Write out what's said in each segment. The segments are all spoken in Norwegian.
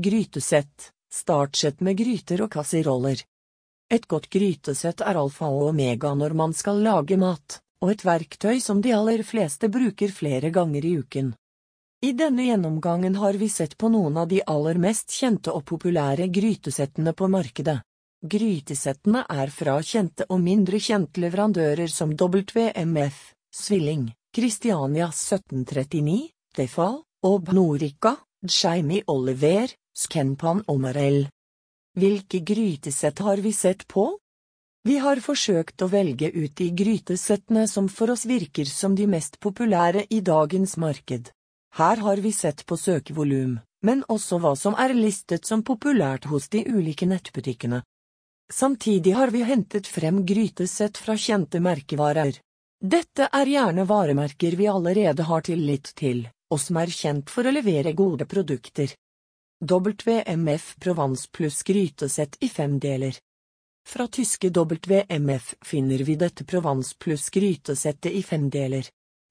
Grytesett, startsett med gryter og kasseroller. Et godt grytesett er alfa og omega når man skal lage mat, og et verktøy som de aller fleste bruker flere ganger i uken. I denne gjennomgangen har vi sett på noen av de aller mest kjente og populære grytesettene på markedet. Grytesettene er fra kjente og mindre kjente leverandører som WMF, Svilling, Christiania 1739, Defal, og Bnorica, Jamie Oliver, Skenpan Marell. Hvilke grytesett har vi sett på? Vi har forsøkt å velge ut de grytesettene som for oss virker som de mest populære i dagens marked. Her har vi sett på søkevolum, men også hva som er listet som populært hos de ulike nettbutikkene. Samtidig har vi hentet frem grytesett fra kjente merkevarer. Dette er gjerne varemerker vi allerede har tillit til, og som er kjent for å levere gode produkter. WMF Provence pluss grytesett i fem deler. Fra tyske WMF finner vi dette Provence pluss grytesettet i fem deler.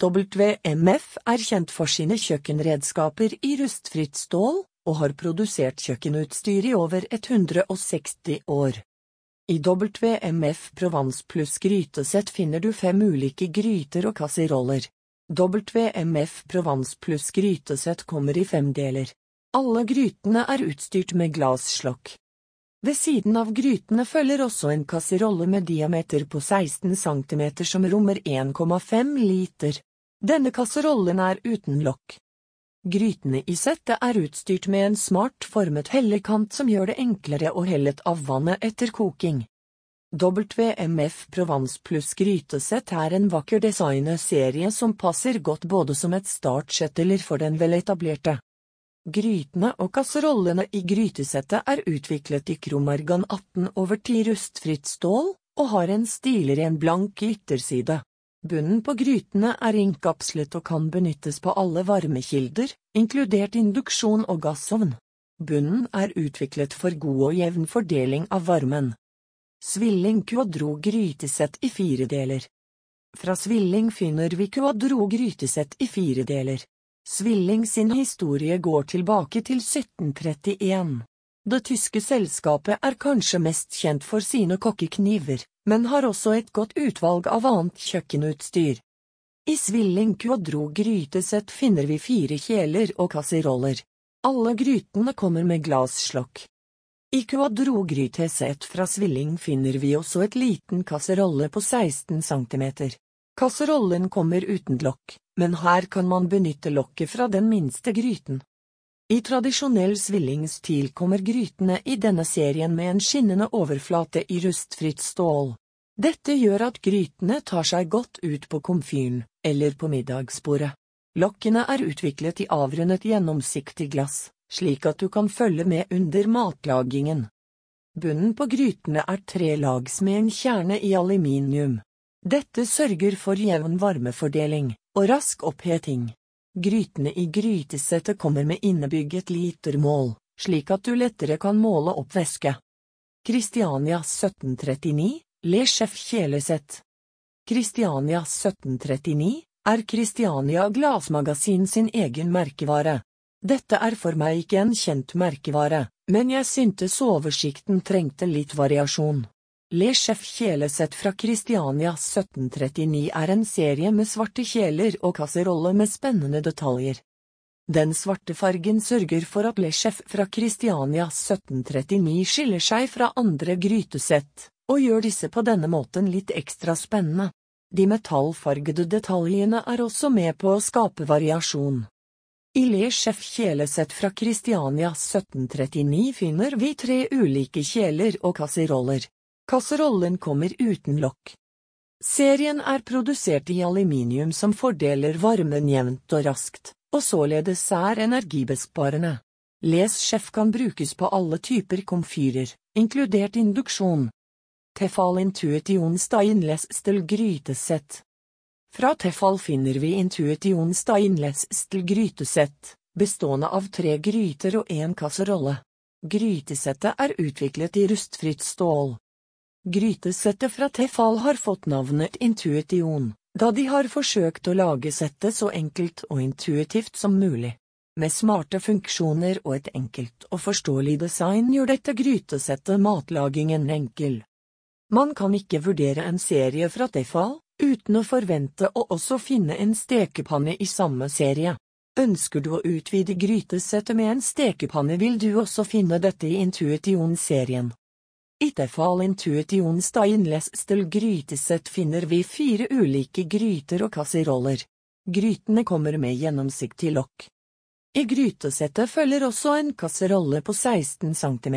WMF er kjent for sine kjøkkenredskaper i rustfritt stål, og har produsert kjøkkenutstyr i over 160 år. I WMF Provence pluss grytesett finner du fem ulike gryter og kasseroller. WMF Provence pluss grytesett kommer i fem deler. Alle grytene er utstyrt med glasslokk. Ved siden av grytene følger også en kasserolle med diameter på 16 cm som rommer 1,5 liter. Denne kasserollen er uten lokk. Grytene i settet er utstyrt med en smart formet hellekant som gjør det enklere å helle av vannet etter koking. WMF Provence pluss grytesett er en vakker designerserie som passer godt både som et startsett eller for den veletablerte. Grytene og kasserollene i grytesettet er utviklet i kromargan 18 over 10 rustfritt stål, og har en stilren blank ytterside. Bunnen på grytene er innkapslet og kan benyttes på alle varmekilder, inkludert induksjon og gassovn. Bunnen er utviklet for god og jevn fordeling av varmen. Svilling Quadro grytesett i fire deler. Fra Svilling finner vi Quadro grytesett i fire deler. Svilling sin historie går tilbake til 1731. Det tyske selskapet er kanskje mest kjent for sine kokkekniver, men har også et godt utvalg av annet kjøkkenutstyr. I Svilling Quadro grytesett finner vi fire kjeler og kasseroller. Alle grytene kommer med glasslokk. I Quadro grytesett fra Svilling finner vi også et liten kasserolle på 16 cm. Kasserollen kommer uten lokk men her kan man benytte lokket fra den minste gryten. I tradisjonell svillingsstil kommer grytene i denne serien med en skinnende overflate i rustfritt stål. Dette gjør at grytene tar seg godt ut på komfyren, eller på middagsbordet. Lokkene er utviklet i avrundet gjennomsiktig glass, slik at du kan følge med under matlagingen. Bunnen på grytene er tre lags med en kjerne i aluminium. Dette sørger for jevn varmefordeling og rask oppheting. Grytene i grytesettet kommer med innebygget litermål, slik at du lettere kan måle opp væske. Kristiania 1739, Le Chef kjelesett. Kristiania 1739 er Kristiania Glasmagasin sin egen merkevare. Dette er for meg ikke en kjent merkevare, men jeg syntes oversikten trengte litt variasjon. Le Chef kjelesett fra Kristiania 1739 er en serie med svarte kjeler og kasserolle med spennende detaljer. Den svarte fargen sørger for at Le Chef fra Kristiania 1739 skiller seg fra andre grytesett, og gjør disse på denne måten litt ekstra spennende. De metallfargede detaljene er også med på å skape variasjon. I Le Chef kjelesett fra Kristiania 1739 finner vi tre ulike kjeler og kasseroller. Kasserollen kommer uten lokk. Serien er produsert i aluminium som fordeler varmen jevnt og raskt, og således er energibesparende. Les Chef kan brukes på alle typer komfyrer, inkludert induksjon. Tefal Intuition Steinless Steel grytesett. Fra Tefal finner vi Intuition Steinless Steel grytesett, bestående av tre gryter og en kasserolle. Grytesettet er utviklet i rustfritt stål. Grytesettet fra Tefal har fått navnet Intuition, da de har forsøkt å lage settet så enkelt og intuitivt som mulig. Med smarte funksjoner og et enkelt og forståelig design gjør dette grytesettet matlagingen enkel. Man kan ikke vurdere en serie fra Tefal uten å forvente å også finne en stekepanne i samme serie. Ønsker du å utvide grytesettet med en stekepanne vil du også finne dette i Intuition-serien. Intuition Stainless Steel grytesett finner vi fire ulike gryter og kasseroller. Grytene kommer med gjennomsiktig lokk. I grytesettet følger også en kasserolle på 16 cm.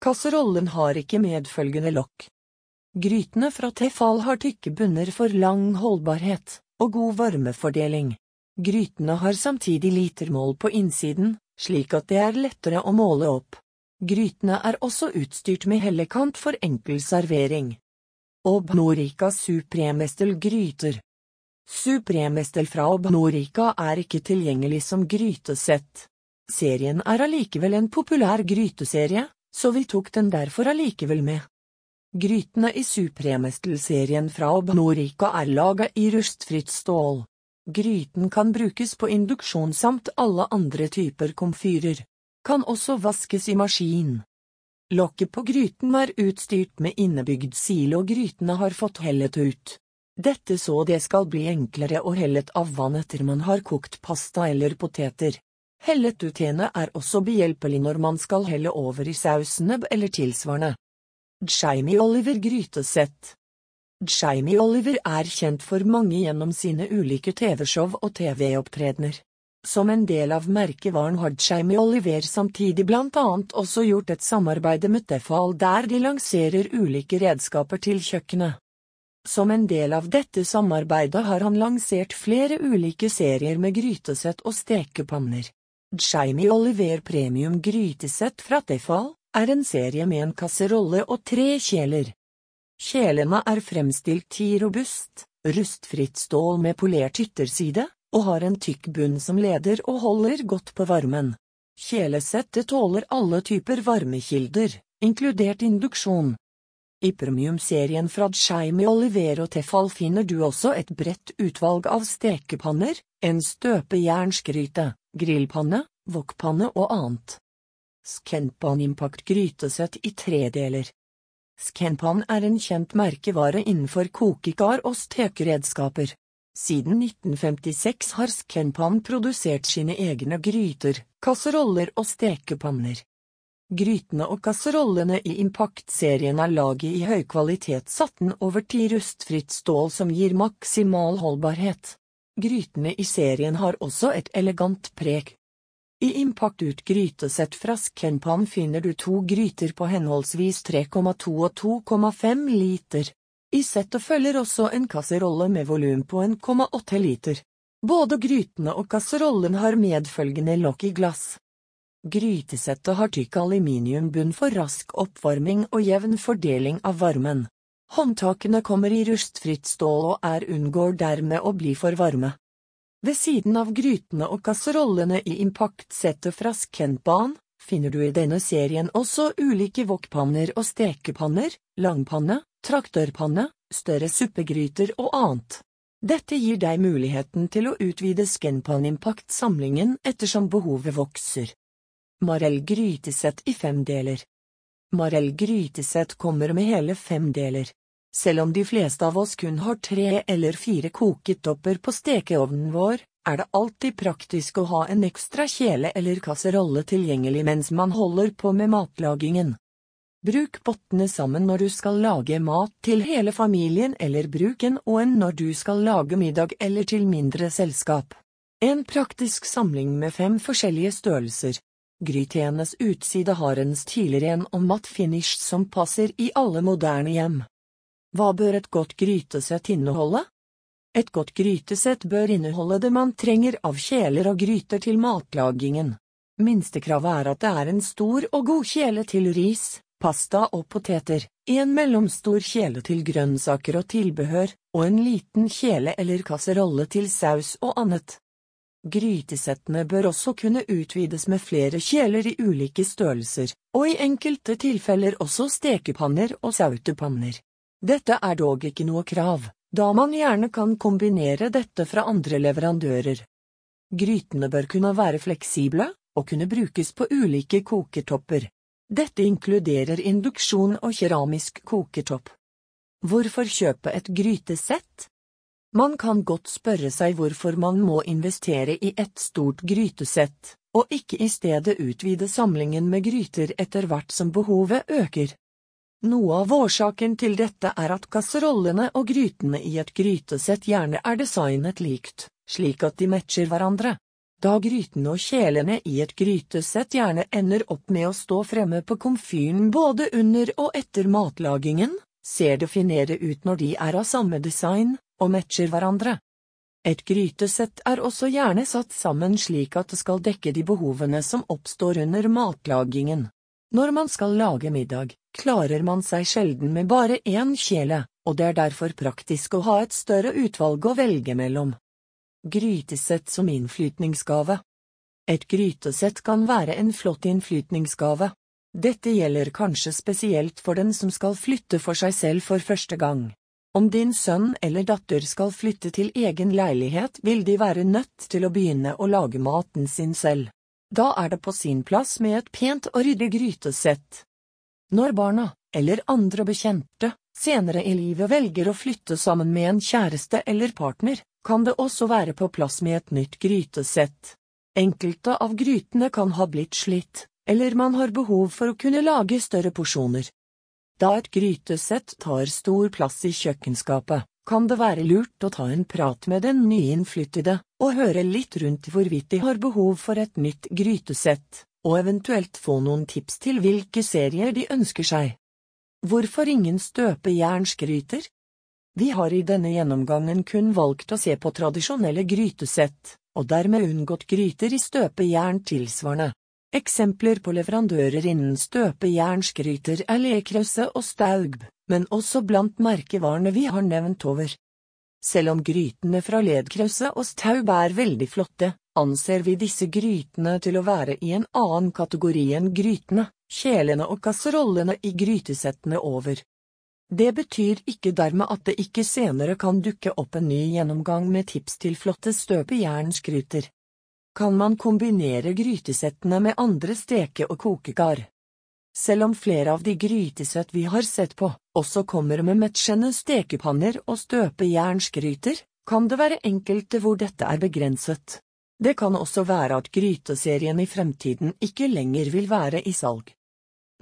Kasserollen har ikke medfølgende lokk. Grytene fra Tefal har tykke bunner for lang holdbarhet og god varmefordeling. Grytene har samtidig litermål på innsiden, slik at det er lettere å måle opp. Grytene er også utstyrt med hellekant for enkel servering. Obnorica Supremestel gryter Supremestel fra Obnorica er ikke tilgjengelig som grytesett. Serien er allikevel en populær gryteserie, så vi tok den derfor allikevel med. Grytene i Supremestel-serien fra Obnorica er laga i rustfritt stål. Gryten kan brukes på induksjon samt alle andre typer komfyrer. Kan også vaskes i maskin. Lokket på gryten er utstyrt med innebygd silo og grytene har fått hellet ut. Dette så det skal bli enklere å hellet av vann etter man har kokt pasta eller poteter. Hellet utene er også behjelpelig når man skal helle over i sausene eller tilsvarende. Jamie Oliver grytesett Jamie Oliver er kjent for mange gjennom sine ulike TV-show og TV-opptredener. Som en del av merkevaren har Jamie Oliver samtidig blant annet også gjort et samarbeide med Tefal der de lanserer ulike redskaper til kjøkkenet. Som en del av dette samarbeidet har han lansert flere ulike serier med grytesett og stekepanner. Jamie Oliver Premium grytesett fra Tefal er en serie med en kasserolle og tre kjeler. Kjelene er fremstilt i robust, rustfritt stål med polert ytterside, og har en tykk bunn som leder og holder godt på varmen. Kjelesettet tåler alle typer varmekilder, inkludert induksjon. I premiumserien fra Jaime Oliver og Tefal finner du også et bredt utvalg av stekepanner, en støpejernsgryte, grillpanne, wokpanne og annet. Skenpan Impact grytesett i tre deler. Skenpan er en kjent merkevare innenfor kokekar og stekeredskaper. Siden 1956 har Skenpan produsert sine egne gryter, kasseroller og stekepanner. Grytene og kasserollene i Impact-serien er laget i høykvalitet satten over ti rustfritt stål som gir maksimal holdbarhet. Grytene i serien har også et elegant preg. I Impact ut grytesett fra Skenpan finner du to gryter på henholdsvis 3,2 og 2,5 liter. I settet følger også en kasserolle med volum på 1,8 liter. Både grytene og kasserollen har medfølgende lokk i glass. Grytesettet har tykk aluminiumbunn for rask oppvarming og jevn fordeling av varmen. Håndtakene kommer i rustfritt stål og er unngår dermed å bli for varme. Ved siden av grytene og kasserollene i impaktsettet fra skentbanen, finner du i denne serien også ulike wokpanner og stekepanner, langpanne, traktørpanne, større suppegryter og annet. Dette gir deg muligheten til å utvide Scanpan Impact-samlingen ettersom behovet vokser. Marell grytesett i fem deler Marell grytesett kommer med hele fem deler. Selv om de fleste av oss kun har tre eller fire koketopper på stekeovnen vår, er det alltid praktisk å ha en ekstra kjele eller kasserolle tilgjengelig mens man holder på med matlagingen. Bruk bottene sammen når du skal lage mat til hele familien eller bruk en og en når du skal lage middag eller til mindre selskap. En praktisk samling med fem forskjellige størrelser. Grytenes utside har en stilren og matt finish som passer i alle moderne hjem. Hva bør et godt grytesett inneholde? Et godt grytesett bør inneholde det man trenger av kjeler og gryter til matlagingen. Minstekravet er at det er en stor og god kjele til ris, pasta og poteter, en mellomstor kjele til grønnsaker og tilbehør, og en liten kjele eller kasserolle til saus og annet. Grytesettene bør også kunne utvides med flere kjeler i ulike størrelser, og i enkelte tilfeller også stekepanner og sautepanner. Dette er dog ikke noe krav, da man gjerne kan kombinere dette fra andre leverandører. Grytene bør kunne være fleksible, og kunne brukes på ulike kokertopper. Dette inkluderer induksjon og keramisk kokertopp. Hvorfor kjøpe et grytesett? Man kan godt spørre seg hvorfor man må investere i et stort grytesett, og ikke i stedet utvide samlingen med gryter etter hvert som behovet øker. Noe av årsaken til dette er at kasserollene og grytene i et grytesett gjerne er designet likt, slik at de matcher hverandre. Da grytene og kjelene i et grytesett gjerne ender opp med å stå fremme på komfyren både under og etter matlagingen, ser det finere ut når de er av samme design og matcher hverandre. Et grytesett er også gjerne satt sammen slik at det skal dekke de behovene som oppstår under matlagingen. Når man skal lage middag, klarer man seg sjelden med bare én kjele, og det er derfor praktisk å ha et større utvalg å velge mellom. Grytesett som innflytningsgave Et grytesett kan være en flott innflytningsgave. Dette gjelder kanskje spesielt for den som skal flytte for seg selv for første gang. Om din sønn eller datter skal flytte til egen leilighet, vil de være nødt til å begynne å lage maten sin selv. Da er det på sin plass med et pent og ryddig grytesett. Når barna, eller andre bekjente, senere i livet velger å flytte sammen med en kjæreste eller partner, kan det også være på plass med et nytt grytesett. Enkelte av grytene kan ha blitt slitt, eller man har behov for å kunne lage større porsjoner. Da et grytesett tar stor plass i kjøkkenskapet, kan det være lurt å ta en prat med den nyinnflyttede og høre litt rundt hvorvidt de har behov for et nytt grytesett, og eventuelt få noen tips til hvilke serier de ønsker seg. Hvorfor ingen støpejernsgryter? Vi har i denne gjennomgangen kun valgt å se på tradisjonelle grytesett, og dermed unngått gryter i støpejern tilsvarende. Eksempler på leverandører innen støpejernsgryter er Lekrause og Staugb, men også blant merkevarene vi har nevnt over. Selv om grytene fra Ledkrause og Staub er veldig flotte, anser vi disse grytene til å være i en annen kategori enn grytene, kjelene og kasserollene i grytesettene over. Det betyr ikke dermed at det ikke senere kan dukke opp en ny gjennomgang med tips til flotte støpejernsgryter. Kan man kombinere grytesettene med andre steke- og kokekar? Selv om flere av de grytesett vi har sett på, også kommer med matchende stekepanner og støpejernsgryter, kan det være enkelte hvor dette er begrenset. Det kan også være at gryteserien i fremtiden ikke lenger vil være i salg.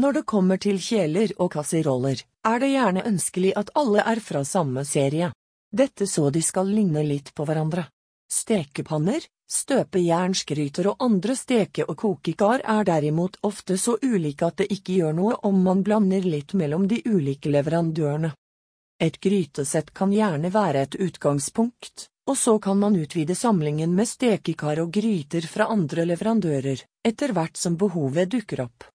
Når det kommer til kjeler og kasseroller, er det gjerne ønskelig at alle er fra samme serie. Dette så de skal ligne litt på hverandre. Stekepanner, støpejernsgryter og andre steke- og kokekar er derimot ofte så ulike at det ikke gjør noe om man blander litt mellom de ulike leverandørene. Et grytesett kan gjerne være et utgangspunkt, og så kan man utvide samlingen med stekekar og gryter fra andre leverandører, etter hvert som behovet dukker opp.